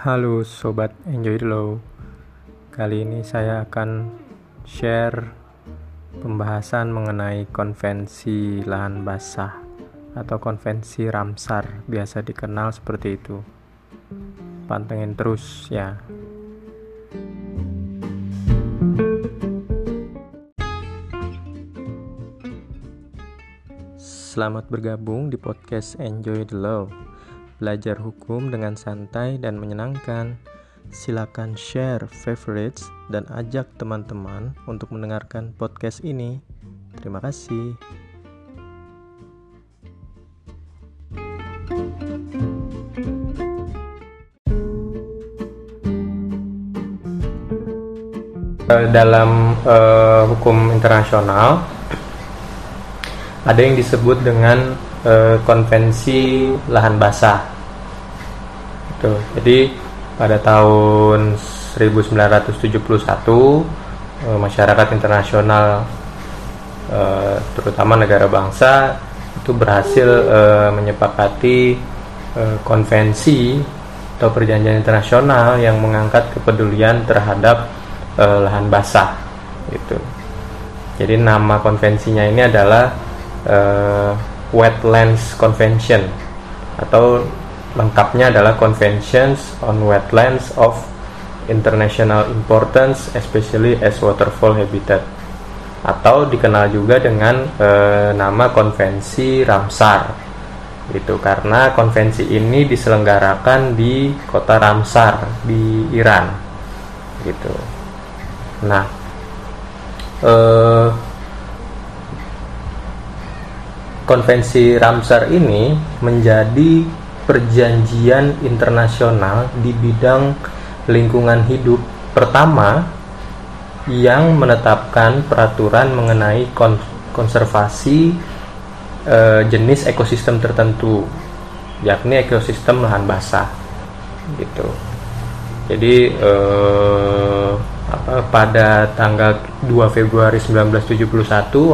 Halo sobat enjoy dulu. Kali ini saya akan share pembahasan mengenai konvensi lahan basah atau konvensi Ramsar, biasa dikenal seperti itu. Pantengin terus ya. Selamat bergabung di podcast Enjoy the Law Belajar hukum dengan santai dan menyenangkan. Silakan share favorites dan ajak teman-teman untuk mendengarkan podcast ini. Terima kasih. Dalam uh, hukum internasional ada yang disebut dengan uh, konvensi lahan basah Gitu. Jadi pada tahun 1971 eh, masyarakat internasional eh, terutama negara bangsa itu berhasil eh, menyepakati konvensi atau perjanjian internasional yang mengangkat kepedulian terhadap lahan basah gitu. Jadi nama konvensinya ini adalah Wetlands Convention atau lengkapnya adalah Conventions on Wetlands of International Importance, especially as waterfall habitat, atau dikenal juga dengan e, nama Konvensi Ramsar. Itu karena konvensi ini diselenggarakan di kota Ramsar di Iran. Gitu. Nah, e, konvensi Ramsar ini menjadi perjanjian internasional di bidang lingkungan hidup pertama yang menetapkan peraturan mengenai konservasi e, jenis ekosistem tertentu yakni ekosistem lahan basah gitu. Jadi e, apa, pada tanggal 2 Februari 1971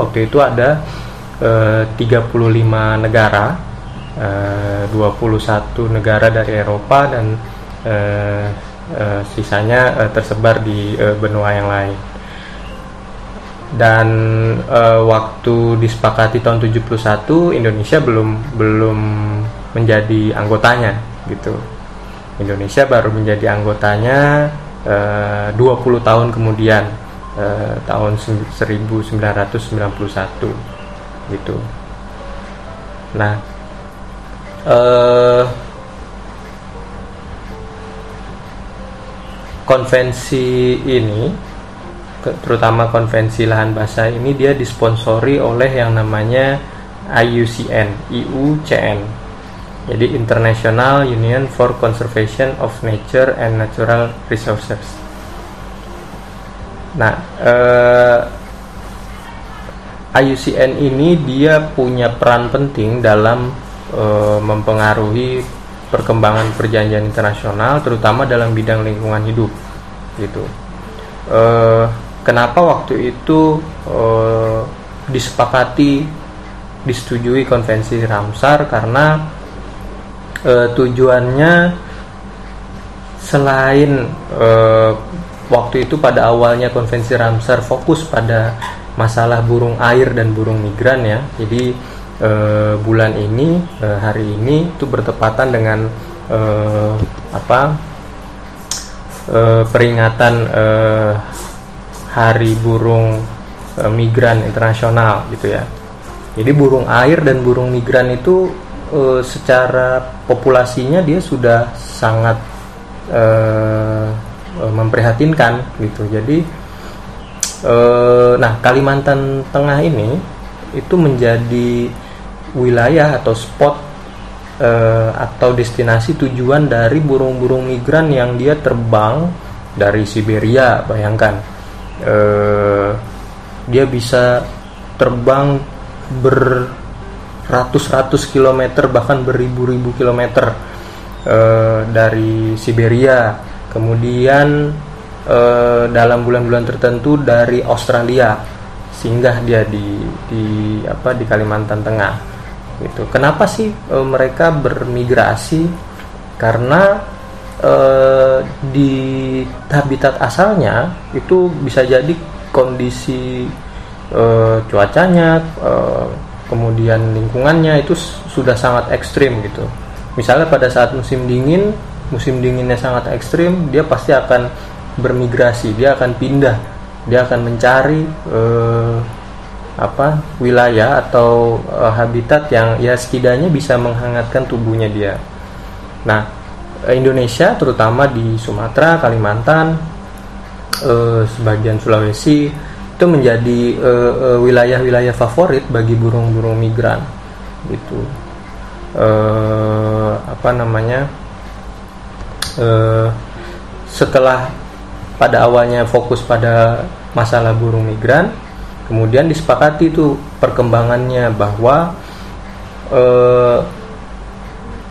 waktu itu ada e, 35 negara 21 negara dari Eropa dan uh, uh, sisanya uh, tersebar di uh, benua yang lain. Dan uh, waktu disepakati tahun 71 Indonesia belum belum menjadi anggotanya gitu. Indonesia baru menjadi anggotanya uh, 20 tahun kemudian uh, tahun 1991 gitu. Nah, uh, konvensi ini terutama konvensi lahan basah ini dia disponsori oleh yang namanya IUCN, IUCN. Jadi International Union for Conservation of Nature and Natural Resources. Nah, eh, IUCN ini dia punya peran penting dalam e, mempengaruhi perkembangan perjanjian internasional terutama dalam bidang lingkungan hidup gitu. E, kenapa waktu itu e, disepakati disetujui konvensi Ramsar? Karena e, tujuannya selain e, waktu itu pada awalnya konvensi Ramsar fokus pada masalah burung air dan burung migran ya. Jadi uh, bulan ini uh, hari ini itu bertepatan dengan uh, apa uh, peringatan uh, Hari Burung uh, Migran Internasional gitu ya. Jadi burung air dan burung migran itu uh, secara populasinya dia sudah sangat uh, memprihatinkan gitu. Jadi nah Kalimantan Tengah ini itu menjadi wilayah atau spot uh, atau destinasi tujuan dari burung-burung migran yang dia terbang dari Siberia bayangkan. Uh, dia bisa terbang beratus-ratus kilometer bahkan beribu-ribu kilometer uh, dari Siberia. Kemudian uh, dalam bulan-bulan tertentu dari Australia singgah dia di di apa di Kalimantan Tengah gitu. Kenapa sih e, mereka bermigrasi? Karena uh, di habitat asalnya itu bisa jadi kondisi uh, cuacanya uh, kemudian lingkungannya itu sudah sangat ekstrim gitu misalnya pada saat musim dingin musim dinginnya sangat ekstrim dia pasti akan bermigrasi dia akan pindah dia akan mencari uh, apa wilayah atau uh, habitat yang ya setidaknya bisa menghangatkan tubuhnya dia. Nah, Indonesia terutama di Sumatera, Kalimantan, uh, sebagian Sulawesi itu menjadi wilayah-wilayah uh, favorit bagi burung-burung migran gitu. Apa namanya? Setelah pada awalnya fokus pada masalah burung migran, kemudian disepakati itu perkembangannya bahwa eh,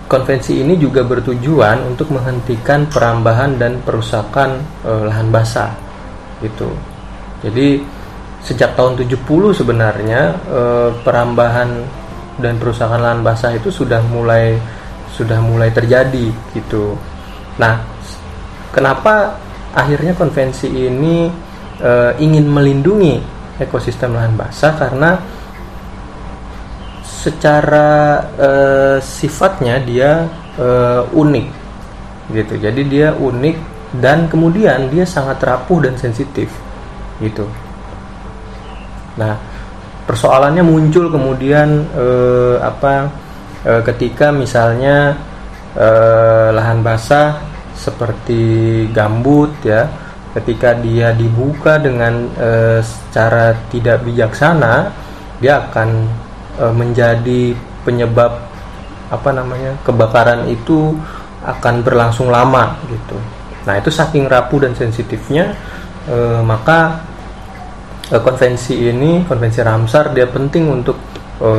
konvensi ini juga bertujuan untuk menghentikan perambahan dan perusakan eh, lahan basah gitu. Jadi sejak tahun 70 sebenarnya eh, perambahan dan perusakan lahan basah itu sudah mulai sudah mulai terjadi gitu. Nah kenapa akhirnya konvensi ini e, ingin melindungi ekosistem lahan basah karena secara uh, sifatnya dia uh, unik gitu. Jadi dia unik dan kemudian dia sangat rapuh dan sensitif gitu. Nah persoalannya muncul kemudian uh, apa ketika misalnya lahan basah seperti gambut ya ketika dia dibuka dengan e, secara tidak bijaksana dia akan e, menjadi penyebab apa namanya kebakaran itu akan berlangsung lama gitu. Nah itu saking rapuh dan sensitifnya e, maka e, konvensi ini konvensi Ramsar dia penting untuk e,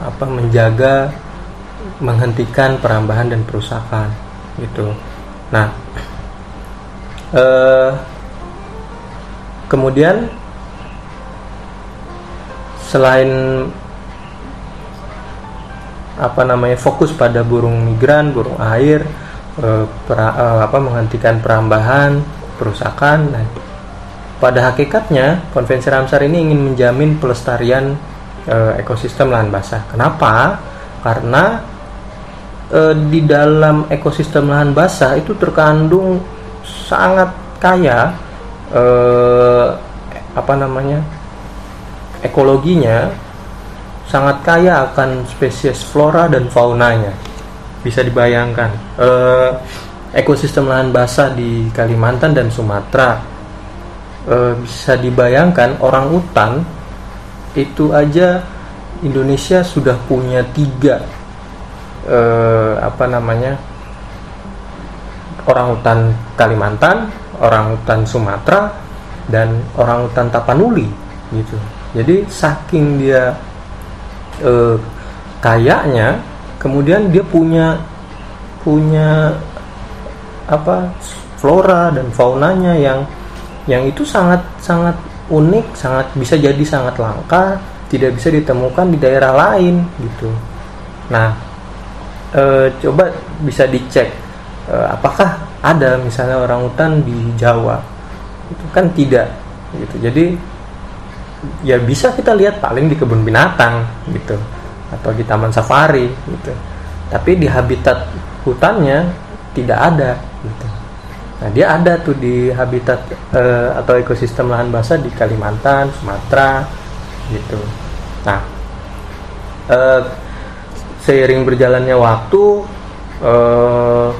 apa menjaga menghentikan perambahan dan perusakan gitu. Nah uh, kemudian selain apa namanya fokus pada burung migran, burung air, uh, pra, uh, apa menghentikan perambahan, perusakan. Nah, pada hakikatnya konvensi Ramsar ini ingin menjamin pelestarian uh, ekosistem lahan basah. Kenapa? Karena di dalam ekosistem lahan basah itu terkandung sangat kaya eh, apa namanya ekologinya sangat kaya akan spesies flora dan faunanya. Bisa dibayangkan. Eh, ekosistem lahan basah di Kalimantan dan Sumatera. Eh, bisa dibayangkan orang utan itu aja Indonesia sudah punya tiga eh, apa namanya orang hutan Kalimantan, orang hutan Sumatera, dan orang hutan Tapanuli gitu. Jadi saking dia eh, kayaknya, kemudian dia punya punya apa flora dan faunanya yang yang itu sangat sangat unik, sangat bisa jadi sangat langka, tidak bisa ditemukan di daerah lain gitu. Nah, e, coba bisa dicek uh, apakah ada misalnya orang hutan di Jawa? Itu kan tidak gitu. Jadi ya bisa kita lihat paling di kebun binatang gitu. Atau di taman safari gitu. Tapi di habitat hutannya tidak ada gitu. Nah dia ada tuh di habitat uh, atau ekosistem lahan basah di Kalimantan Sumatera gitu. Nah uh, seiring berjalannya waktu uh,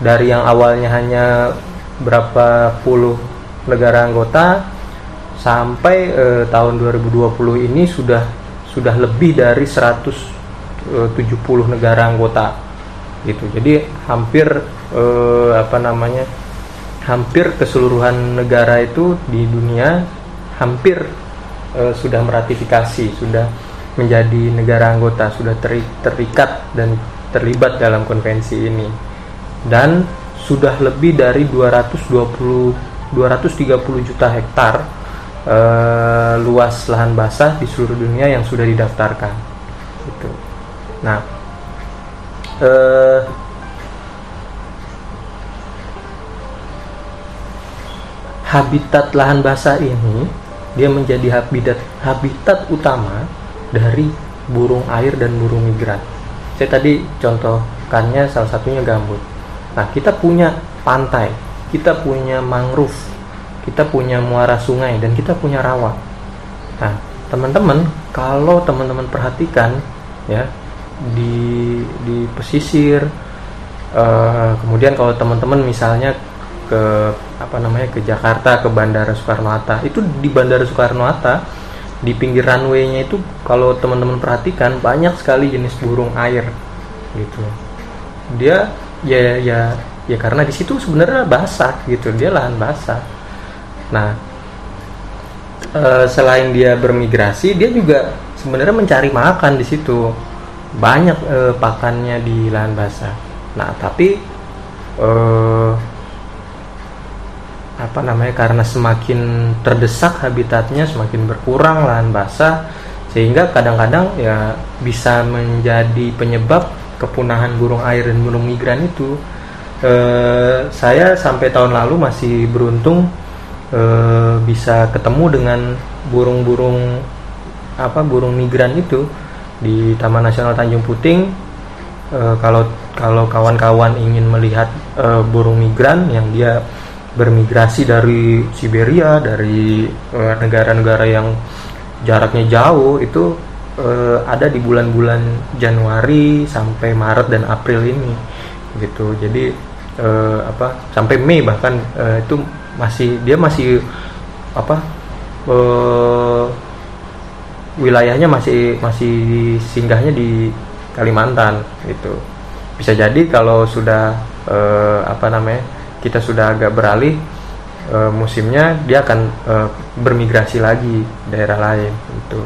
dari yang awalnya hanya berapa puluh negara anggota sampai eh, tahun 2020 ini sudah sudah lebih dari 170 eh, negara anggota. Gitu. Jadi hampir eh, apa namanya hampir keseluruhan negara itu di dunia hampir eh, sudah meratifikasi sudah menjadi negara anggota sudah terikat dan terlibat dalam konvensi ini dan sudah lebih dari 220 230 juta hektar eh, luas lahan basah di seluruh dunia yang sudah didaftarkan. Gitu. Nah, eh, habitat lahan basah ini dia menjadi habitat habitat utama dari burung air dan burung migran. Saya tadi contohkannya salah satunya gambut. Nah, kita punya pantai, kita punya mangrove, kita punya muara sungai dan kita punya rawa. Nah, teman-teman, kalau teman-teman perhatikan ya di di pesisir uh, kemudian kalau teman-teman misalnya ke apa namanya ke Jakarta ke Bandara Soekarno Hatta itu di Bandara Soekarno Hatta di pinggir runway-nya itu kalau teman-teman perhatikan banyak sekali jenis burung air gitu dia ya ya ya karena di situ sebenarnya basah gitu. Dia lahan basah. Nah e, selain dia bermigrasi dia juga sebenarnya mencari makan di situ. Banyak e, pakannya di lahan basah. Nah tapi e, apa namanya karena semakin terdesak habitatnya semakin berkurang lahan basah sehingga kadang-kadang ya bisa menjadi penyebab kepunahan burung air dan burung migran itu eh, saya sampai tahun lalu masih beruntung eh, bisa ketemu dengan burung-burung apa burung migran itu di Taman Nasional Tanjung Puting. Eh, kalau kalau kawan-kawan ingin melihat eh, burung migran yang dia bermigrasi dari Siberia dari eh, negara-negara uh, yang jaraknya jauh itu uh, ada di bulan-bulan Januari sampai Maret dan April ini gitu. Jadi uh, apa sampai Mei bahkan uh, itu masih dia masih apa uh, wilayahnya masih masih singgahnya di Kalimantan gitu. Bisa jadi kalau sudah uh, apa namanya kita sudah agak beralih e, musimnya dia akan e, bermigrasi lagi daerah lain itu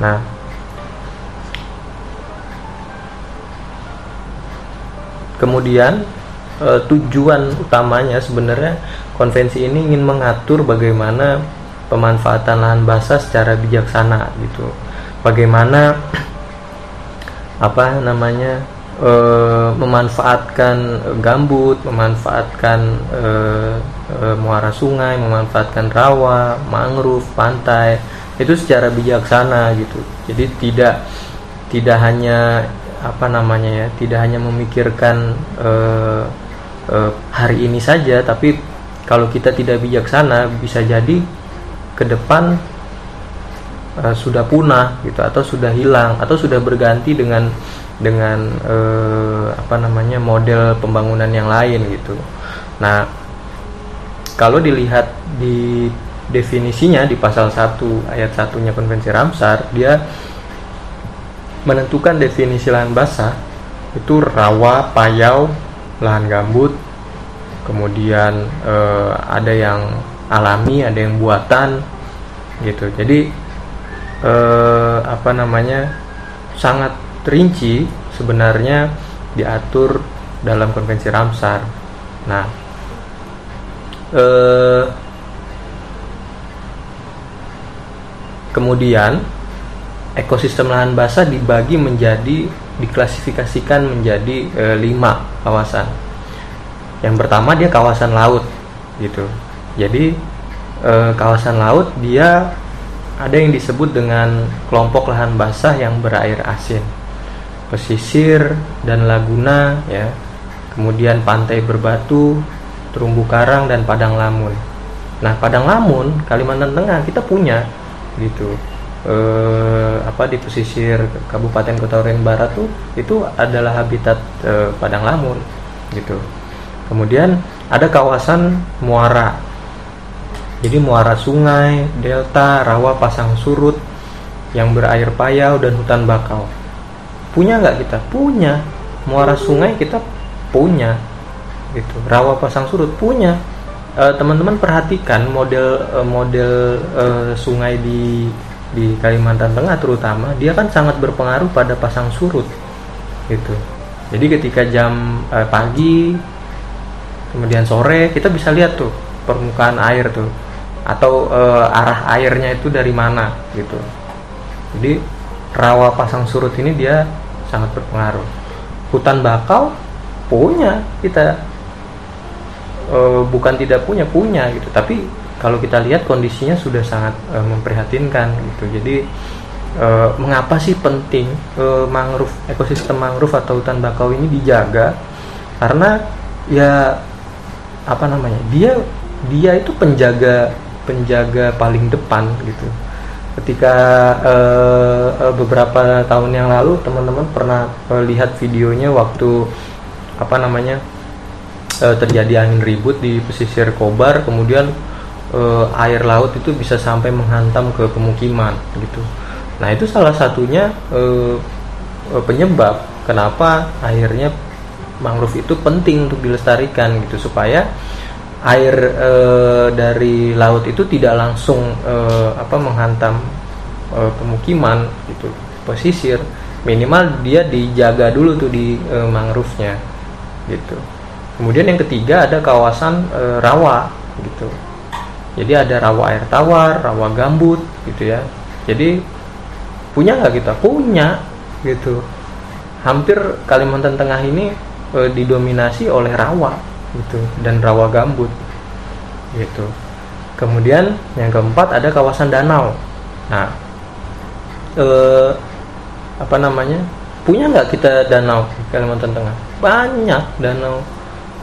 nah kemudian e, tujuan utamanya sebenarnya konvensi ini ingin mengatur bagaimana pemanfaatan lahan basah secara bijaksana gitu bagaimana apa namanya e, memanfaatkan gambut, memanfaatkan e, e, muara sungai, memanfaatkan rawa, mangrove, pantai itu secara bijaksana gitu. Jadi tidak tidak hanya apa namanya ya, tidak hanya memikirkan e, e, hari ini saja, tapi kalau kita tidak bijaksana bisa jadi ke depan uh, sudah punah gitu atau sudah hilang atau sudah berganti dengan dengan eh, apa namanya model pembangunan yang lain gitu. Nah, kalau dilihat di definisinya di pasal 1 ayat satunya konvensi Ramsar, dia menentukan definisi lahan basah itu rawa, payau, lahan gambut, kemudian eh, ada yang alami, ada yang buatan gitu. Jadi eh, apa namanya sangat rinci sebenarnya diatur dalam konvensi Ramsar. Nah, eh, kemudian ekosistem lahan basah dibagi menjadi diklasifikasikan menjadi eh, lima kawasan. Yang pertama dia kawasan laut, gitu. Jadi eh, kawasan laut dia ada yang disebut dengan kelompok lahan basah yang berair asin pesisir dan laguna ya kemudian pantai berbatu terumbu karang dan padang lamun nah padang lamun Kalimantan Tengah kita punya gitu e, apa di pesisir Kabupaten Kota Urian Barat tuh itu adalah habitat e, padang lamun gitu. Kemudian ada kawasan muara. Jadi muara sungai delta rawa pasang surut yang berair payau dan hutan bakau. Punya nggak kita? Punya. Muara sungai kita punya gitu. Rawa pasang surut punya. Teman teman-teman perhatikan model uh, model uh, sungai di di Kalimantan Tengah terutama dia kan sangat berpengaruh pada pasang surut gitu. Jadi ketika jam uh, pagi kemudian sore kita bisa lihat tuh permukaan air tuh atau uh, arah airnya itu dari mana gitu. Jadi rawa pasang surut ini dia sangat berpengaruh. Hutan bakau punya kita e, uh, bukan tidak punya punya gitu. Tapi kalau kita lihat kondisinya sudah sangat uh, memprihatinkan gitu. Jadi uh, mengapa sih penting uh, mangrove ekosistem mangrove atau hutan bakau ini dijaga? Karena ya apa namanya dia dia itu penjaga penjaga paling depan gitu. Ketika uh, beberapa tahun yang lalu teman-teman pernah uh, lihat videonya waktu apa namanya uh, terjadi angin ribut di pesisir Kobar kemudian uh, air laut itu bisa sampai menghantam ke pemukiman gitu. Nah itu salah satunya uh, penyebab kenapa akhirnya mangrove itu penting untuk dilestarikan gitu. Supaya air e, dari laut itu tidak langsung e, apa menghantam e, pemukiman gitu. Pesisir minimal dia dijaga dulu tuh di e, mangrove-nya gitu. Kemudian yang ketiga ada kawasan e, rawa gitu jadi ada rawa air tawar rawa gambut gitu ya. Jadi punya nggak kita? Punya gitu. Hampir Kalimantan Tengah ini e, didominasi oleh rawa gitu dan rawa gambut gitu. Kemudian yang keempat ada kawasan danau. Nah eh, apa namanya? Punya nggak kita danau Kalimantan Tengah? Banyak danau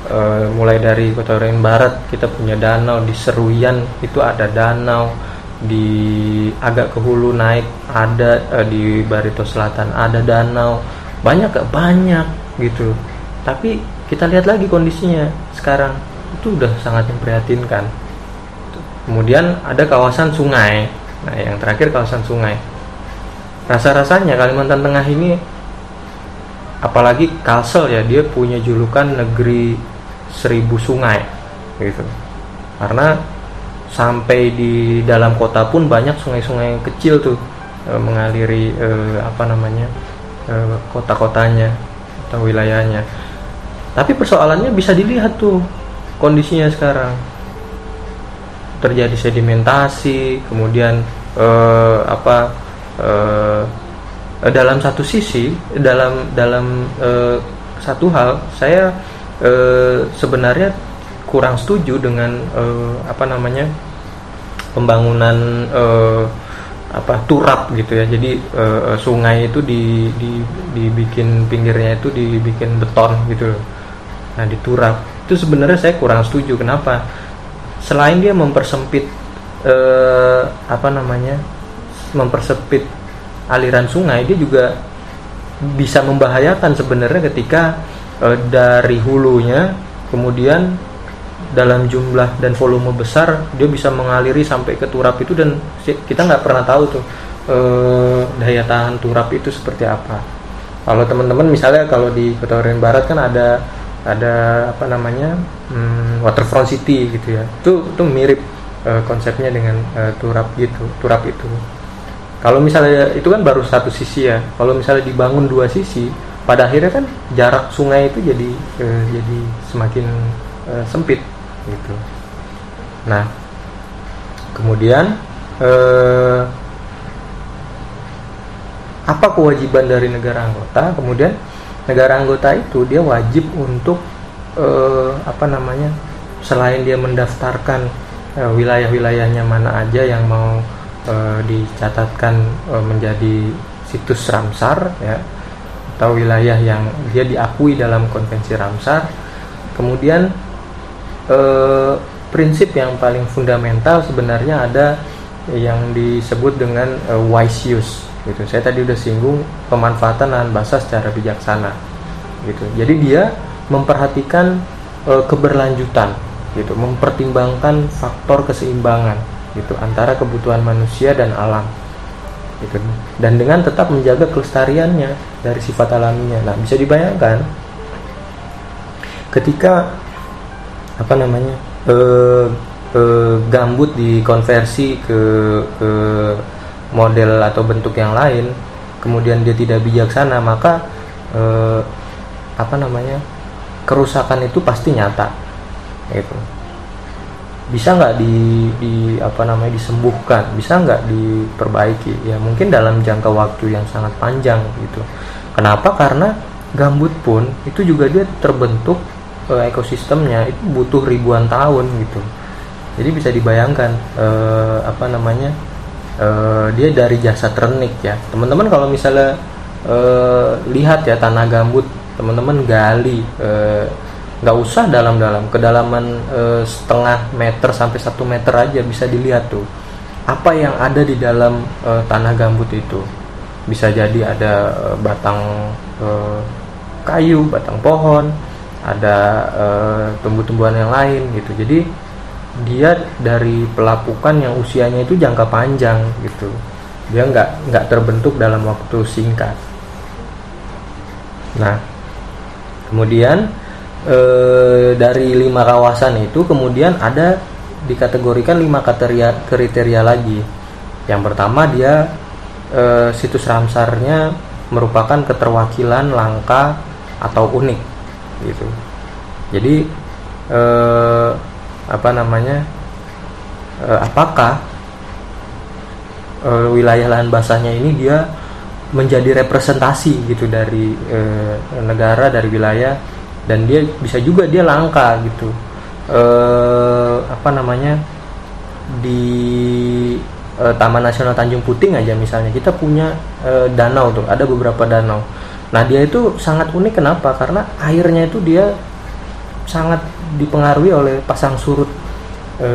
e, mulai dari Kota Ren Barat kita punya danau di Seruyan itu ada danau di agak ke hulu naik ada e, di Barito Selatan ada danau. Banyak gak? Banyak gitu. Tapi kita lihat lagi kondisinya sekarang. Itu udah sangat memprihatinkan. Kemudian ada kawasan sungai. Nah yang terakhir kawasan sungai. Rasa-rasanya Kalimantan Tengah ini apalagi Kalsel ya dia punya julukan negeri seribu sungai gitu. Karena sampai di dalam kota pun banyak sungai-sungai kecil tuh e, mengaliri e, apa namanya e, kota-kotanya atau wilayahnya. Tapi persoalannya bisa dilihat tuh kondisinya sekarang. Terjadi sedimentasi kemudian eh, apa eh, dalam satu sisi dalam dalam eh, satu hal saya eh, sebenarnya kurang setuju dengan eh, apa namanya pembangunan eh, apa turap gitu ya. Jadi eh, sungai itu di, di dibikin pinggirnya itu dibikin beton gitu loh. Nah di turap. Itu sebenarnya saya kurang setuju. Kenapa? Selain dia mempersempit eh, apa namanya mempersempit aliran sungai dia juga bisa membahayakan sebenarnya ketika eh, dari hulunya kemudian dalam jumlah dan volume besar dia bisa mengaliri sampai ke turap itu dan kita nggak pernah tahu tuh eh, daya tahan turap itu seperti apa. Kalau teman-teman misalnya kalau di Kota Barat kan ada ada apa namanya hmm, waterfront city gitu ya. Itu itu mirip uh, konsepnya dengan uh, turap gitu turap itu kalau misalnya itu kan baru satu sisi ya. Kalau misalnya dibangun dua sisi pada akhirnya kan jarak sungai itu jadi uh, jadi semakin uh, sempit gitu. Nah kemudian uh, apa kewajiban dari negara anggota? Kemudian negara anggota itu dia wajib untuk uh, apa namanya selain dia mendaftarkan uh, wilayah-wilayahnya mana aja yang mau uh, dicatatkan uh, menjadi situs Ramsar ya atau wilayah yang dia diakui dalam konvensi Ramsar. Kemudian uh, prinsip yang paling fundamental sebenarnya ada yang disebut dengan uh, wise use gitu. Saya tadi udah singgung pemanfaatan lahan basah secara bijaksana gitu. Jadi dia memperhatikan keberlanjutan gitu mempertimbangkan faktor keseimbangan gitu antara kebutuhan manusia dan alam. Gitu dan dengan tetap menjaga kelestariannya dari sifat alaminya. Nah bisa dibayangkan ketika apa namanya e, e, gambut dikonversi ke, ke model atau bentuk yang lain kemudian dia tidak bijaksana maka eh, apa namanya kerusakan itu pasti nyata. Gitu bisa nggak di, di apa namanya disembuhkan? Bisa nggak diperbaiki? Ya mungkin dalam jangka waktu yang sangat panjang gitu. Kenapa? Karena gambut pun itu juga dia terbentuk uh, ekosistemnya itu butuh ribuan tahun gitu. Jadi bisa dibayangkan uh, apa namanya uh, dia dari jasa ternik ya. Teman-teman kalau misalnya uh, lihat ya tanah gambut teman-teman gali nggak usah dalam-dalam kedalaman uh, setengah meter sampai satu meter aja bisa dilihat tuh apa yang ada di dalam uh, tanah gambut itu bisa jadi ada uh, batang uh, kayu, batang pohon, ada uh, tumbuh-tumbuhan yang lain gitu. Jadi dia dari pelapukan yang usianya itu jangka panjang gitu. Dia nggak nggak terbentuk dalam waktu singkat. Nah, kemudian uh, dari lima kawasan itu kemudian ada dikategorikan lima kriteria kriteria lagi. Yang pertama dia e, situs Ramsarnya merupakan keterwakilan langka atau unik gitu. Jadi e, apa namanya? E, apakah e, wilayah lahan basahnya ini dia menjadi representasi gitu dari e, negara dari wilayah dan dia bisa juga dia langka gitu. E, apa namanya? di e, Taman Nasional Tanjung Puting aja misalnya. Kita punya e, danau tuh. Ada beberapa danau. Nah dia itu sangat unik. Kenapa? Karena airnya itu dia sangat dipengaruhi oleh pasang surut e,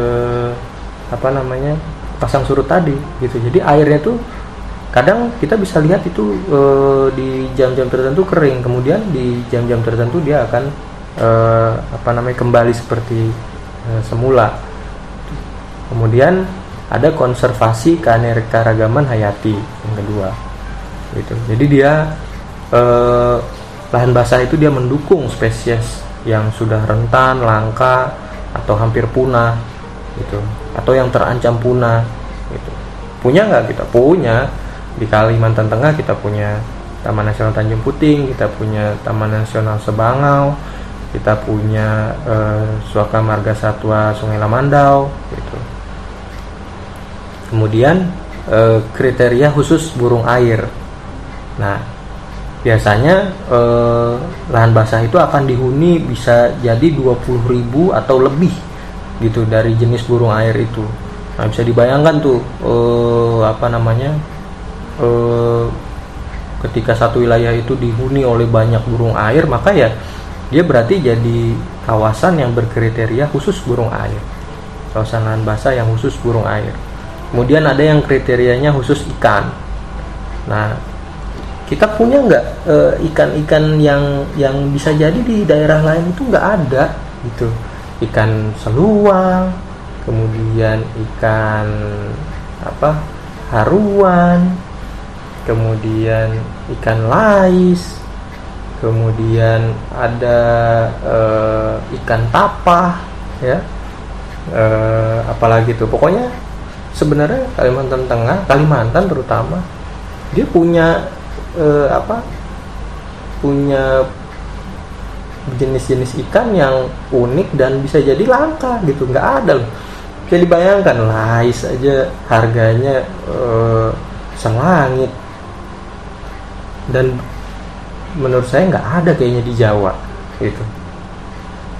apa namanya? Pasang surut tadi gitu. Jadi airnya tuh kadang kita bisa lihat itu e, di jam-jam tertentu kering. Kemudian di jam-jam tertentu dia akan e, apa namanya kembali seperti e, semula. Kemudian ada konservasi keanekaragaman hayati yang kedua gitu. Jadi dia eh, lahan basah itu dia mendukung spesies yang sudah rentan langka atau hampir punah gitu. Atau yang terancam punah gitu. Punya nggak kita? Punya di Kalimantan Tengah kita punya Taman Nasional Tanjung Puting kita punya Taman Nasional Sebangau kita punya eh, Suaka Marga Satwa Sungai Lamandau gitu. Kemudian e, kriteria khusus burung air. Nah biasanya e, lahan basah itu akan dihuni bisa jadi 20.000 atau lebih gitu dari jenis burung air itu. Nah bisa dibayangkan tuh e, apa namanya e, ketika satu wilayah itu dihuni oleh banyak burung air maka ya dia berarti jadi kawasan yang berkriteria khusus burung air. Kawasan lahan basah yang khusus burung air. Kemudian ada yang kriterianya khusus ikan. Nah kita punya nggak uh, ikan-ikan yang yang bisa jadi di daerah lain itu nggak ada gitu. Ikan seluang kemudian ikan apa haruan kemudian ikan lais. Kemudian ada uh, ikan tapah ya. Uh, apalagi tuh. Pokoknya sebenarnya Kalimantan Tengah Kalimantan terutama dia punya eh, apa? Punya jenis-jenis ikan yang unik dan bisa jadi langka gitu. Nggak ada loh. Bisa dibayangkan lais aja harganya eh, selangit dan menurut saya nggak ada kayaknya di Jawa gitu.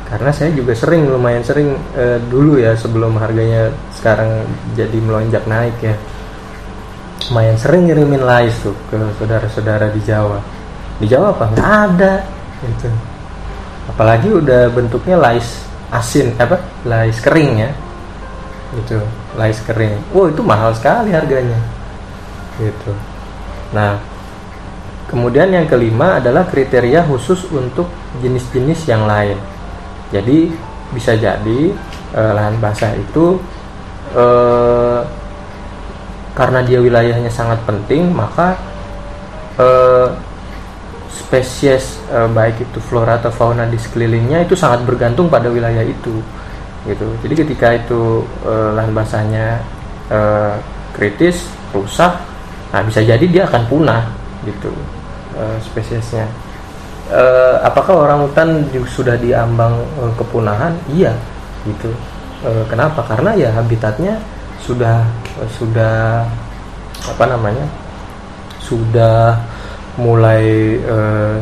Karena saya juga sering lumayan sering uh, dulu ya sebelum harganya sekarang jadi melonjak naik ya lumayan sering ngirimin lais tuh ke saudara-saudara di Jawa. Di Jawa apa? Nggak ada gitu. Apalagi udah bentuknya lais asin apa? Lais kering ya itu lais kering. Wow itu mahal sekali harganya gitu. Nah kemudian yang kelima adalah kriteria khusus untuk jenis-jenis yang lain. Jadi bisa jadi eh, lahan basah itu eh, karena dia wilayahnya sangat penting maka eh, spesies eh, baik itu flora atau fauna di sekelilingnya itu sangat bergantung pada wilayah itu gitu. Jadi ketika itu eh, lahan basahnya eh, kritis rusak nah bisa jadi dia akan punah gitu eh, spesiesnya uh, apakah orang hutan sudah diambang uh, kepunahan? Iya, gitu. Uh, kenapa? Karena ya habitatnya sudah uh, sudah apa namanya? Sudah mulai uh,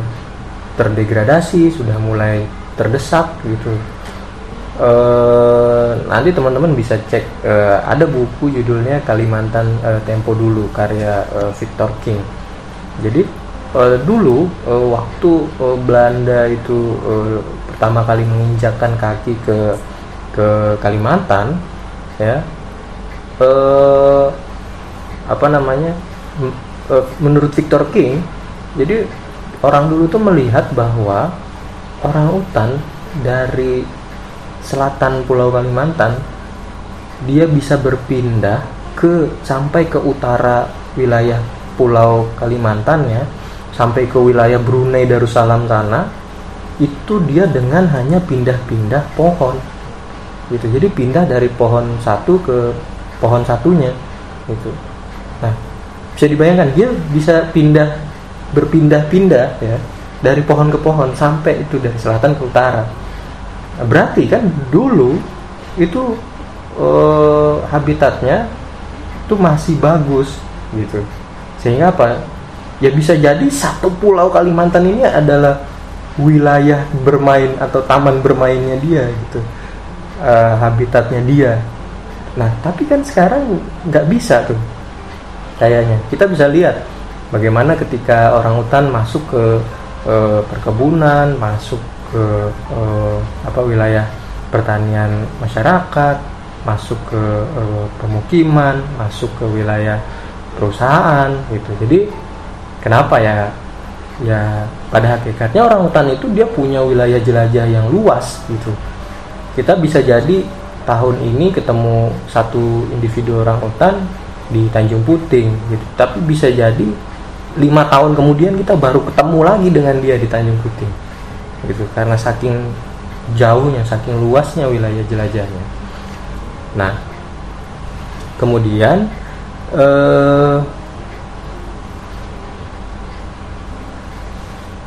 terdegradasi, sudah mulai terdesak gitu e, nanti teman-teman bisa cek e, ada buku judulnya Kalimantan e, Tempo dulu karya Victor King jadi e, dulu e, waktu e, Belanda itu e, pertama kali menginjakkan kaki ke ke Kalimantan ya eh, apa namanya menurut Victor King jadi orang dulu tuh melihat bahwa orang utan dari selatan Pulau Kalimantan dia bisa berpindah ke sampai ke utara wilayah Pulau Kalimantan ya sampai ke wilayah Brunei Darussalam sana itu dia dengan hanya pindah-pindah pohon. Gitu. Jadi pindah dari pohon satu ke pohon satunya gitu. Nah bisa dibayangkan dia bisa pindah berpindah-pindah ya dari pohon ke pohon sampai itu dari selatan ke utara. Nah, berarti kan dulu itu eh, habitatnya itu masih bagus gitu sehingga apa? Ya bisa jadi satu pulau Kalimantan ini adalah wilayah bermain atau taman bermainnya dia gitu. Uh, habitatnya dia. Nah tapi kan sekarang nggak bisa tuh kayaknya. Kita bisa lihat bagaimana ketika orang hutan masuk ke uh, perkebunan masuk ke uh, apa wilayah pertanian masyarakat masuk ke uh, pemukiman masuk ke wilayah perusahaan gitu. Jadi kenapa ya? Ya pada hakikatnya orang hutan itu dia punya wilayah jelajah yang luas gitu. Kita bisa jadi tahun ini ketemu satu individu orang utan di Tanjung Puting gitu. Tapi bisa jadi lima tahun kemudian kita baru ketemu lagi dengan dia di Tanjung Puting gitu. Karena saking jauhnya saking luasnya wilayah jelajahnya. Nah kemudian eh,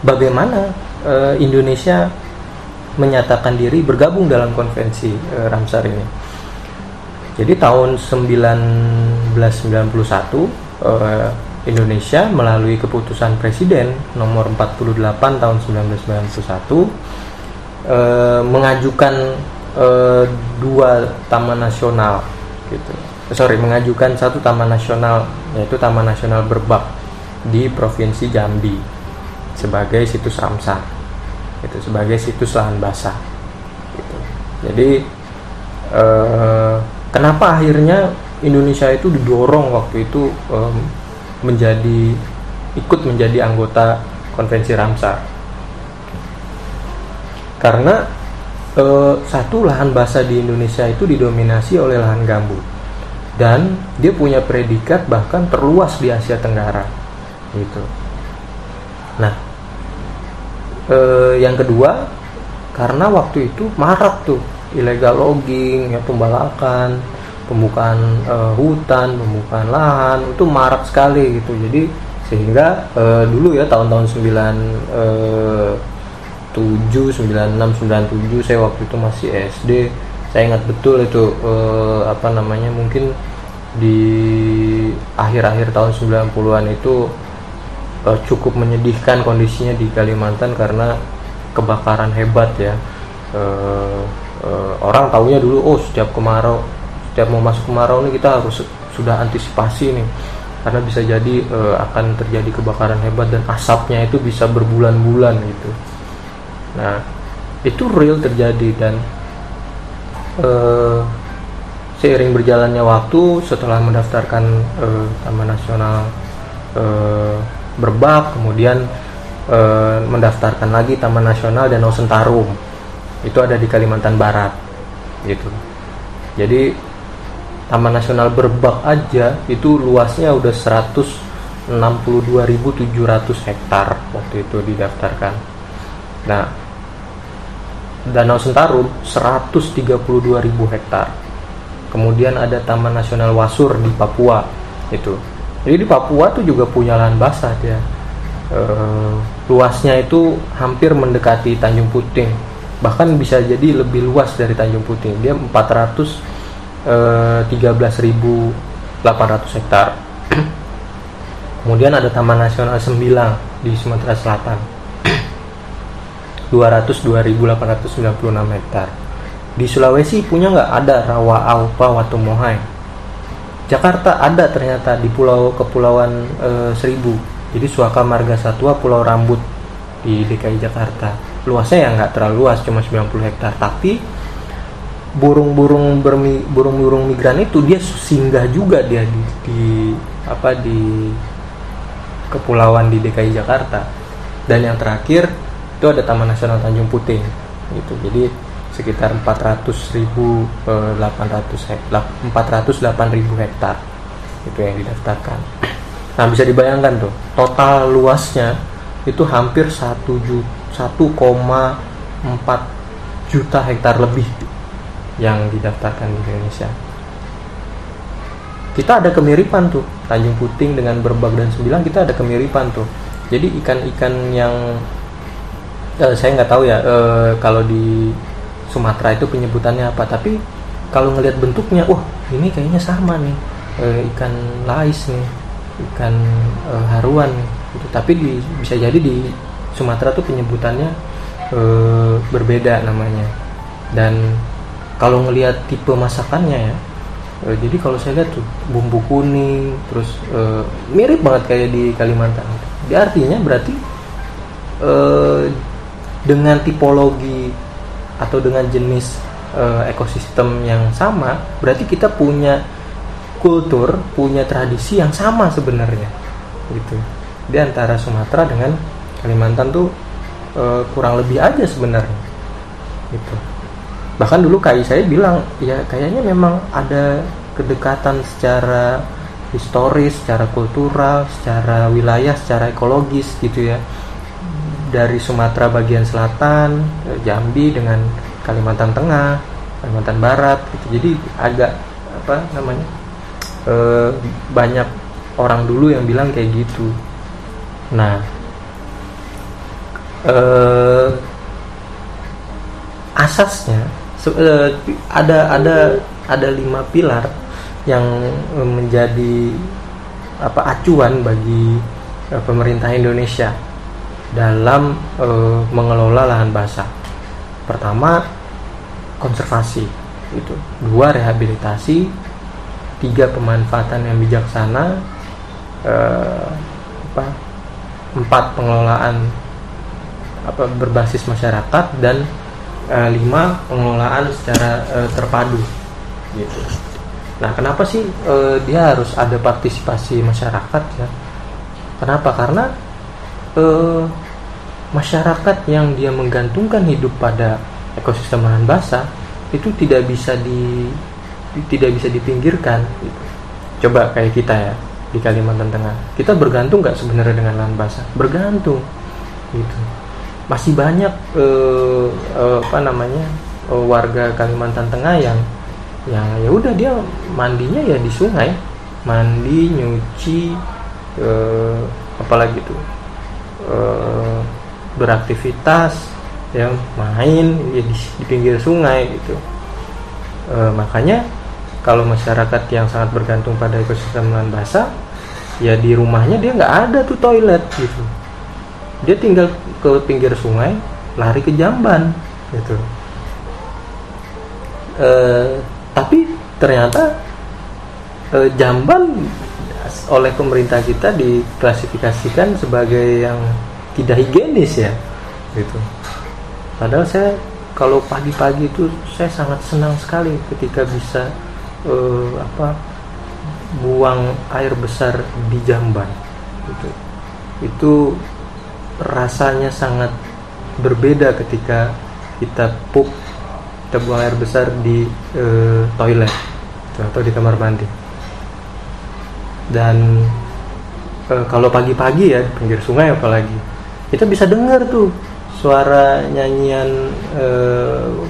bagaimana eh, Indonesia menyatakan diri bergabung dalam konvensi e, Ramsar ini. Jadi tahun 1991 e, Indonesia melalui keputusan Presiden nomor 48 tahun 1991 e, mengajukan e, dua taman nasional gitu. Sorry, mengajukan satu taman nasional yaitu Taman Nasional Berbak di Provinsi Jambi sebagai situs Ramsar itu sebagai situs lahan basah gitu. jadi eh, kenapa akhirnya Indonesia itu didorong waktu itu eh, menjadi ikut menjadi anggota konvensi Ramsar? Karena eh, satu lahan basah di Indonesia itu didominasi oleh lahan gambut dan dia punya predikat bahkan terluas di Asia Tenggara. Gitu. Nah eh, yang kedua karena waktu itu marak tuh illegal logging ya pembalakan pembukaan eh, hutan pembukaan lahan itu marak sekali gitu. Jadi sehingga eh, dulu ya tahun-tahun 9 eh, 7 96 97 saya waktu itu masih SD saya ingat betul itu eh, apa namanya mungkin di akhir-akhir tahun 90-an itu uh, cukup menyedihkan kondisinya di Kalimantan karena kebakaran hebat ya. Uh, uh, orang taunya dulu oh setiap kemarau setiap mau masuk kemarau nih kita harus sudah antisipasi nih. Karena bisa jadi uh, akan terjadi kebakaran hebat dan asapnya itu bisa berbulan-bulan gitu. Nah itu real terjadi dan uh, seiring berjalannya waktu setelah mendaftarkan uh, Taman Nasional uh, Berbak, kemudian e, mendaftarkan lagi Taman Nasional Danau Sentarum. Itu ada di Kalimantan Barat. Gitu. Jadi Taman Nasional Berbak aja itu luasnya udah 162.700 hektar waktu itu didaftarkan. Nah, Danau Sentarum 132.000 hektar. Kemudian ada Taman Nasional Wasur di Papua itu jadi di Papua tuh juga punya lahan basah dia. E, luasnya itu hampir mendekati Tanjung Puting. Bahkan bisa jadi lebih luas dari Tanjung Puting. Dia 413.800 eh, hektar. Kemudian ada Taman Nasional Sembilang di Sumatera Selatan. 200 2896 hektar. Di Sulawesi punya nggak ada rawa aupa watumohai Jakarta ada ternyata di pulau kepulauan e, Seribu. Jadi Suaka Marga Satwa Pulau Rambut di DKI Jakarta. Luasnya ya nggak terlalu luas cuma 90 hektar. Tapi burung-burung burung-burung migran itu dia singgah juga dia di, di apa di kepulauan di DKI Jakarta. Dan yang terakhir itu ada Taman Nasional Tanjung Puting gitu. Jadi sekitar 400.800 hektar 408.000 hektar itu yang didaftarkan. Nah bisa dibayangkan tuh total luasnya itu hampir 1 1,4 juta hektar lebih yang didaftarkan di Indonesia. Kita ada kemiripan tuh Tanjung Puting dengan Berbag dan Sembilan kita ada kemiripan tuh. Jadi ikan-ikan yang eh, saya nggak tahu ya eh, kalau di Sumatera itu penyebutannya apa tapi kalau ngelihat bentuknya wah ini kayaknya sama nih eh, ikan lais nih ikan eh, haruan gitu. Tapi di, bisa jadi di Sumatera tuh penyebutannya berbeda namanya. Dan kalau ngelihat tipe masakannya ya e, jadi kalau saya lihat tuh bumbu kuning terus e, mirip banget kayak di Kalimantan. Jadi artinya berarti e, dengan tipologi atau dengan jenis e, ekosistem yang sama berarti kita punya kultur punya tradisi yang sama sebenarnya gitu. Di antara Sumatera dengan Kalimantan tuh e, kurang lebih aja sebenarnya gitu. Bahkan dulu kai saya bilang ya kayaknya memang ada kedekatan secara historis, secara kultural, secara wilayah, secara ekologis gitu ya dari Sumatera bagian selatan, Jambi dengan Kalimantan Tengah, Kalimantan Barat gitu. Jadi agak apa namanya e, banyak orang dulu yang bilang kayak gitu. Nah, e, asasnya uh, ada ada ada lima pilar yang menjadi apa acuan bagi pemerintah Indonesia dalam uh, mengelola lahan basah. Pertama konservasi itu, dua rehabilitasi, tiga pemanfaatan yang bijaksana, uh, apa, empat pengelolaan apa berbasis masyarakat dan uh, lima pengelolaan secara uh, terpadu gitu. Nah, kenapa sih uh, dia harus ada partisipasi masyarakat ya? Kenapa? Karena masyarakat yang dia menggantungkan hidup pada ekosistem lahan basah itu tidak bisa di tidak bisa dipinggirkan. Gitu. Coba kayak kita ya di Kalimantan Tengah, kita bergantung nggak sebenarnya dengan lahan basah? Bergantung, gitu masih banyak uh, uh, apa namanya uh, warga Kalimantan Tengah yang yang ya udah dia mandinya ya di sungai mandi nyuci uh, apalagi tuh uh, beraktivitas ya main ya di, di pinggir sungai gitu. Uh, makanya kalau masyarakat yang sangat bergantung pada ekosistem lahan basah ya di rumahnya dia nggak ada tuh toilet gitu. Dia tinggal ke pinggir sungai lari ke jamban gitu. E, tapi ternyata e, jamban oleh pemerintah kita diklasifikasikan sebagai yang tidak higienis ya gitu. Padahal saya kalau pagi-pagi itu saya sangat senang sekali ketika bisa e, apa buang air besar di jamban gitu. Itu rasanya sangat berbeda ketika kita pup kita buang air besar di e, toilet atau di kamar mandi. Dan e, kalau pagi-pagi ya pinggir sungai apalagi kita bisa dengar tuh suara nyanyian e,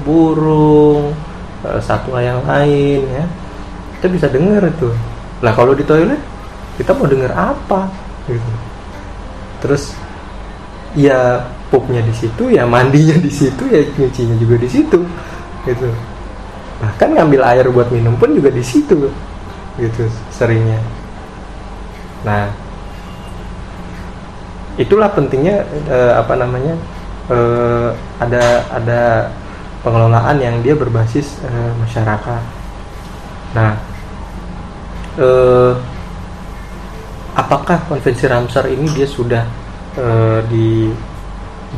burung e, satwa yang lain ya. Kita bisa dengar itu. Lah kalau di toilet kita mau dengar apa? Gitu. Terus ya pupnya di situ ya mandinya di situ ya nyucinya juga di situ gitu. Bahkan ngambil air buat minum pun juga di situ gitu seringnya. Nah itulah pentingnya eh, apa namanya uh, ada ada pengelolaan yang dia berbasis uh, masyarakat. Nah, uh, apakah konvensi Ramsar ini dia sudah uh, di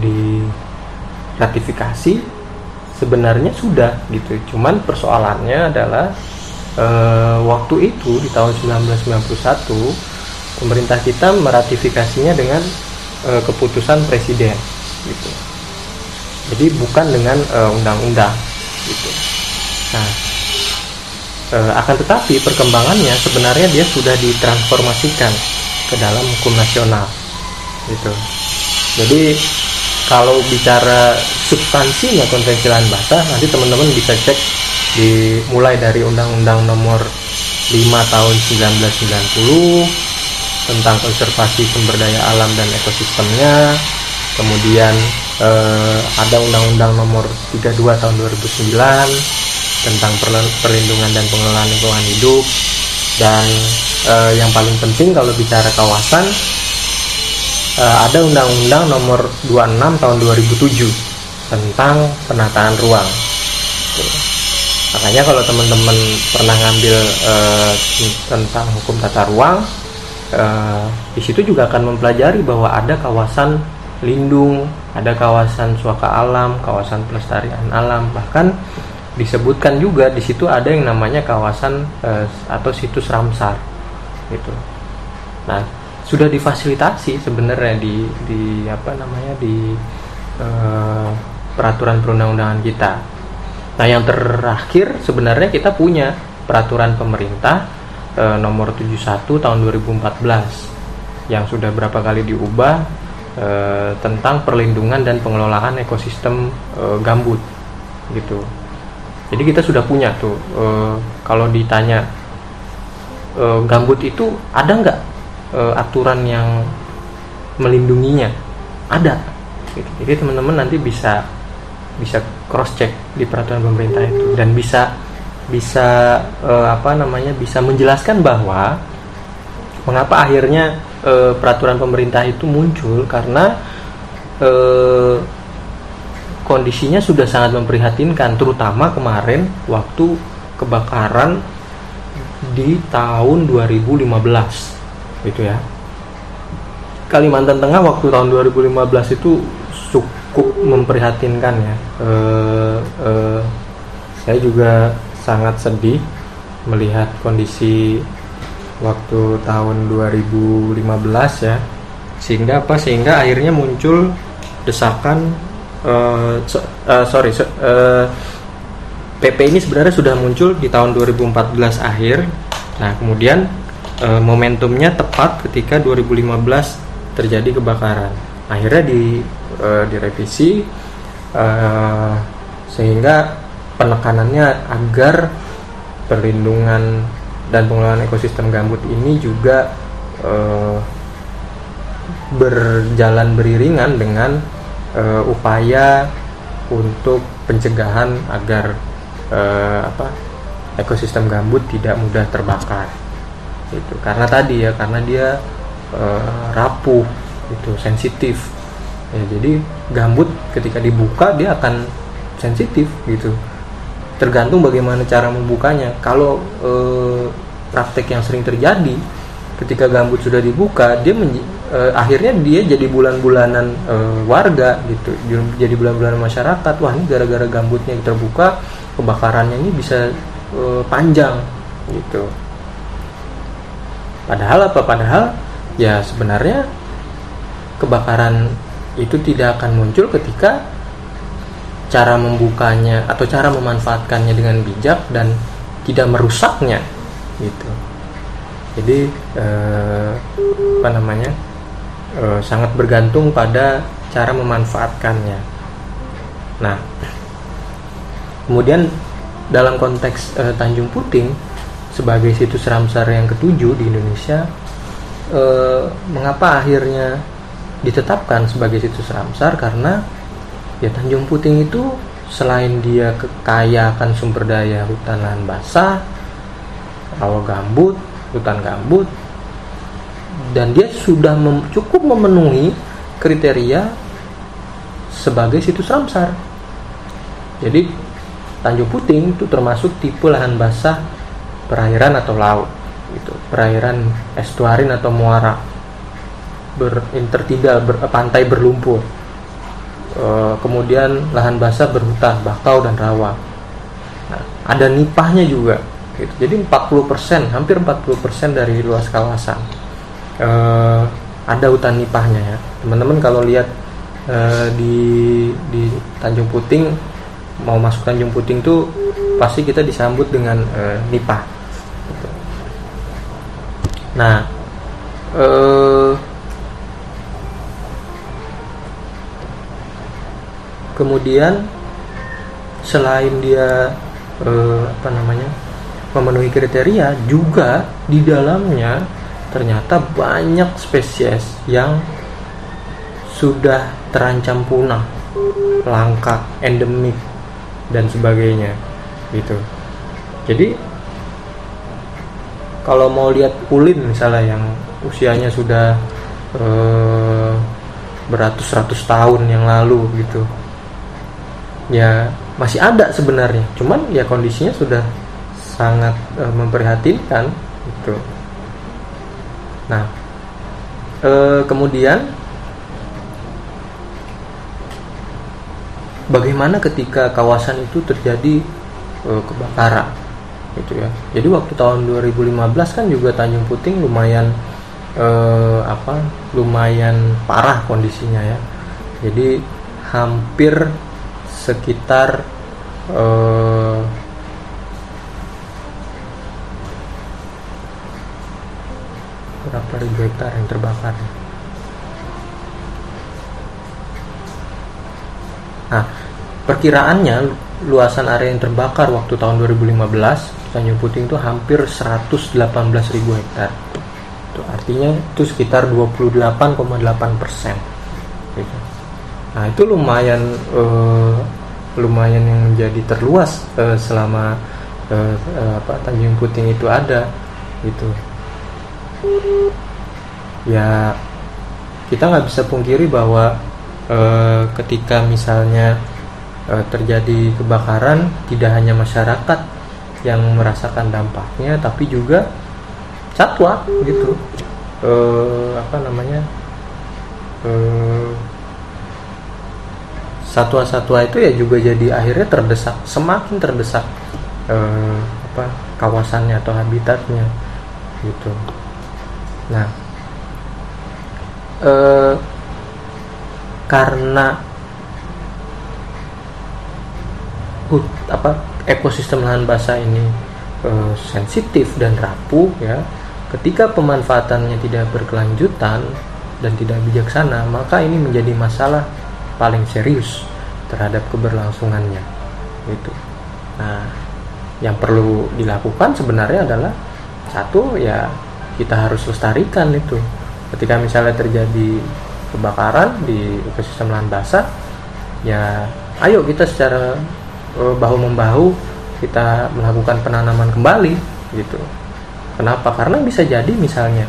di ratifikasi? Sebenarnya sudah gitu. Cuman persoalannya adalah uh, waktu itu di tahun 1991 pemerintah kita meratifikasinya dengan uh, keputusan presiden gitu. Jadi bukan dengan uh, undang-undang gitu. Nah uh, akan tetapi perkembangannya sebenarnya dia sudah ditransformasikan ke dalam hukum nasional gitu. Jadi kalau bicara substansinya konvensi lahan basah nanti teman-teman bisa cek dimulai dari undang-undang nomor 5 tahun 1990 tentang konservasi sumber daya alam dan ekosistemnya. Kemudian eh, ada undang-undang nomor 32 tahun 2009 tentang perlindungan dan pengelolaan lingkungan hidup. Dan eh, yang paling penting kalau bicara kawasan eh, ada undang-undang nomor 26 tahun 2007 tentang penataan ruang. Makanya kalau teman-teman pernah ngambil eh, tentang hukum tata ruang eh, di situ juga akan mempelajari bahwa ada kawasan lindung, ada kawasan suaka alam, kawasan pelestarian alam, bahkan disebutkan juga di situ ada yang namanya kawasan eh, atau situs Ramsar gitu. Nah, sudah difasilitasi sebenarnya di di apa namanya di eh, peraturan perundang-undangan kita. Nah, yang terakhir sebenarnya kita punya peraturan pemerintah eh, nomor 71 tahun 2014 yang sudah berapa kali diubah e, tentang perlindungan dan pengelolaan ekosistem e, gambut gitu. Jadi kita sudah punya tuh e, kalau ditanya e, gambut itu ada nggak e, aturan yang melindunginya? Ada. Gitu. Jadi teman-teman nanti bisa bisa cross check di peraturan pemerintah itu dan bisa bisa e, apa namanya bisa menjelaskan bahwa mengapa akhirnya e, peraturan pemerintah itu muncul karena e, kondisinya sudah sangat memprihatinkan terutama kemarin waktu kebakaran di tahun 2015 gitu ya. Kalimantan Tengah waktu tahun 2015 itu cukup memprihatinkan ya. E, e, saya juga sangat sedih melihat kondisi waktu tahun 2015 ya. Sehingga apa? Sehingga akhirnya muncul desakan uh, so, uh, sorry so, uh, eh, PP ini sebenarnya sudah muncul di tahun 2014 akhir. Nah kemudian uh, momentumnya tepat ketika 2015 terjadi kebakaran. Akhirnya di uh, direvisi uh, sehingga penekanannya agar perlindungan dan pengelolaan ekosistem gambut ini juga uh, berjalan beriringan dengan uh, upaya untuk pencegahan agar uh, apa ekosistem gambut tidak mudah terbakar. Itu karena tadi ya karena dia uh, rapuh itu sensitif. Ya, jadi gambut ketika dibuka dia akan sensitif gitu tergantung bagaimana cara membukanya. Kalau e, praktek yang sering terjadi ketika gambut sudah dibuka dia e, akhirnya dia jadi bulan-bulanan e, warga gitu. Jadi bulan-bulanan masyarakat. Wah ini gara-gara gambutnya terbuka kebakarannya ini bisa e, panjang gitu. Padahal apa? Padahal ya sebenarnya kebakaran itu tidak akan muncul ketika cara membukanya atau cara memanfaatkannya dengan bijak dan tidak merusaknya gitu. Jadi eh, apa namanya eh, sangat bergantung pada cara memanfaatkannya. Nah kemudian dalam konteks eh, Tanjung Puting sebagai situs Ramsar yang ketujuh di Indonesia eh, mengapa akhirnya ditetapkan sebagai situs Ramsar? Karena ya Tanjung Puting itu selain dia kaya akan sumber daya hutan lahan basah rawa gambut hutan gambut dan dia sudah mem cukup memenuhi kriteria sebagai situs Ramsar. Jadi Tanjung Puting itu termasuk tipe lahan basah perairan atau laut, gitu. Perairan estuarin atau muara berintertidal ber, pantai berlumpur. E, kemudian lahan basah berhutan, bakau dan rawa. Nah, ada nipahnya juga. Gitu. Jadi 40%, hampir 40% dari luas kawasan. E, ada hutan nipahnya ya. Teman-teman kalau lihat Eh, di di Tanjung Puting mau masuk Tanjung Puting tuh pasti kita disambut dengan uh, nipah. Nah, uh, kemudian selain dia uh, apa namanya memenuhi kriteria, juga di dalamnya ternyata banyak spesies yang sudah terancam punah, langka, endemik dan sebagainya gitu. Jadi kalau mau lihat ulin misalnya yang usianya sudah eh, beratus-ratus tahun yang lalu gitu, ya masih ada sebenarnya. Cuman ya kondisinya sudah sangat eh, memprihatinkan gitu. Nah, eh, kemudian bagaimana ketika kawasan itu terjadi uh, kebakaran gitu ya jadi waktu tahun 2015 kan juga Tanjung Puting lumayan uh, apa lumayan parah kondisinya ya jadi hampir sekitar uh, berapa ribu hektar yang terbakar Nah, perkiraannya luasan area yang terbakar waktu tahun 2015 Tanjung Puting itu hampir 118.000 hektar. Itu artinya itu sekitar 28,8 persen. Nah itu lumayan uh, lumayan yang menjadi terluas uh, selama uh, uh, Tanjung Puting itu ada gitu. Ya kita nggak bisa pungkiri bahwa Eh, ketika misalnya e, terjadi kebakaran tidak hanya masyarakat yang merasakan dampaknya tapi juga satwa gitu e, apa namanya satwa-satwa itu ya juga jadi akhirnya terdesak semakin terdesak e, apa kawasannya atau habitatnya gitu. Nah e, karena hut apa ekosistem lahan basah ini e, sensitif dan rapuh ya ketika pemanfaatannya tidak berkelanjutan dan tidak bijaksana maka ini menjadi masalah paling serius terhadap keberlangsungannya itu nah yang perlu dilakukan sebenarnya adalah satu ya kita harus lestarikan itu. Ketika misalnya terjadi kebakaran di ekosistem lahan basah ya ayo kita secara uh, bahu membahu kita melakukan penanaman kembali gitu. Kenapa? Karena bisa jadi misalnya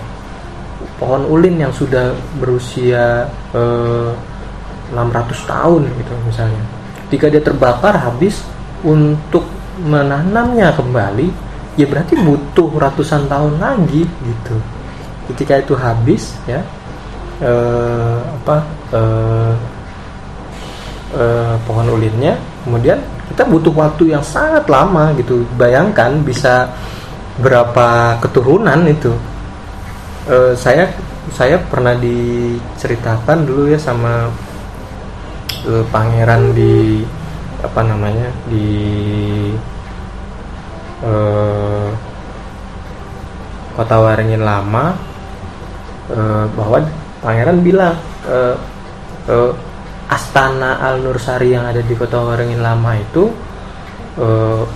pohon ulin yang sudah berusia uh, 600 tahun gitu misalnya. Jika dia terbakar habis untuk menanamnya kembali ya berarti butuh ratusan tahun lagi gitu. Ketika itu habis ya eh, apa eh, eh, pohon ulinnya kemudian kita butuh waktu yang sangat lama gitu. Bayangkan bisa berapa keturunan itu. Eh, saya saya pernah diceritakan dulu ya sama eh, pangeran di apa namanya di eh, kota Waringin lama eh, bahwa pangeran bilang e, e, Astana Al Nursari yang ada di Kota Waringin Lama itu e,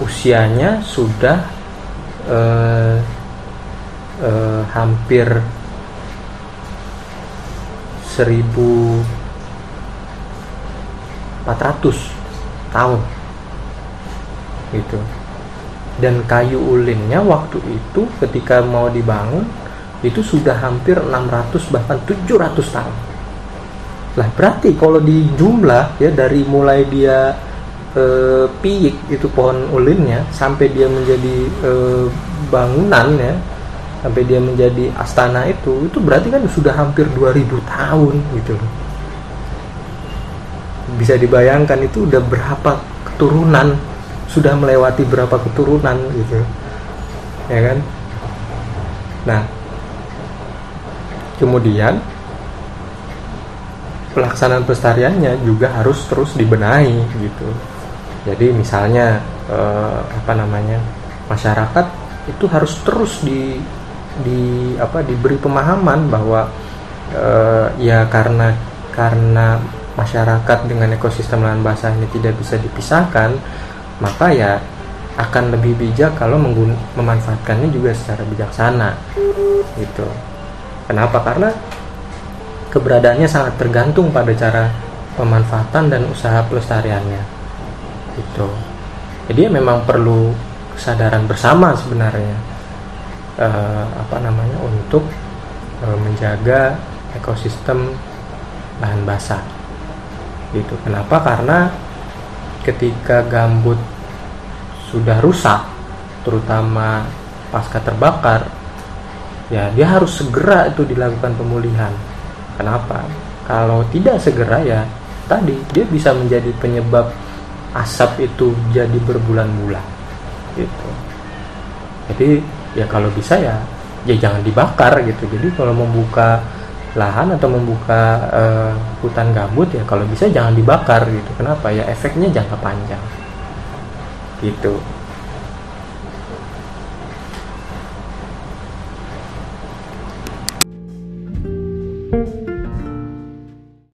usianya sudah e, e, hampir 1400 tahun. Gitu. Dan kayu ulinnya waktu itu ketika mau dibangun itu sudah hampir 600 bahkan 700 tahun. Lah berarti kalau di jumlah ya dari mulai dia eh, piik itu pohon ulinnya sampai dia menjadi eh, bangunan ya sampai dia menjadi astana itu itu berarti kan sudah hampir 2000 tahun gitu loh bisa dibayangkan itu udah berapa keturunan sudah melewati berapa keturunan gitu ya kan? Nah kemudian pelaksanaan pelestariannya juga harus terus dibenahi gitu. Jadi misalnya eh, apa namanya masyarakat itu harus terus di di apa diberi pemahaman bahwa eh, ya karena karena masyarakat dengan ekosistem lahan basah ini tidak bisa dipisahkan maka ya akan lebih bijak kalau memanfaatkannya juga secara bijaksana. Gitu. Kenapa? Karena keberadaannya sangat tergantung pada cara pemanfaatan dan usaha pelestariannya. Itu jadi ya memang perlu kesadaran bersama sebenarnya. Eh, apa namanya? Untuk eh, menjaga ekosistem lahan basah gitu kenapa karena ketika gambut sudah rusak terutama pasca terbakar ya dia harus segera itu dilakukan pemulihan Kenapa? Kalau tidak segera ya tadi dia bisa menjadi penyebab asap itu jadi berbulan-bulan gitu. Jadi ya kalau bisa ya ya jangan dibakar gitu. Jadi kalau membuka lahan atau membuka uh, hutan gambut ya kalau bisa jangan dibakar gitu. Kenapa? Ya efeknya jangka panjang. Gitu.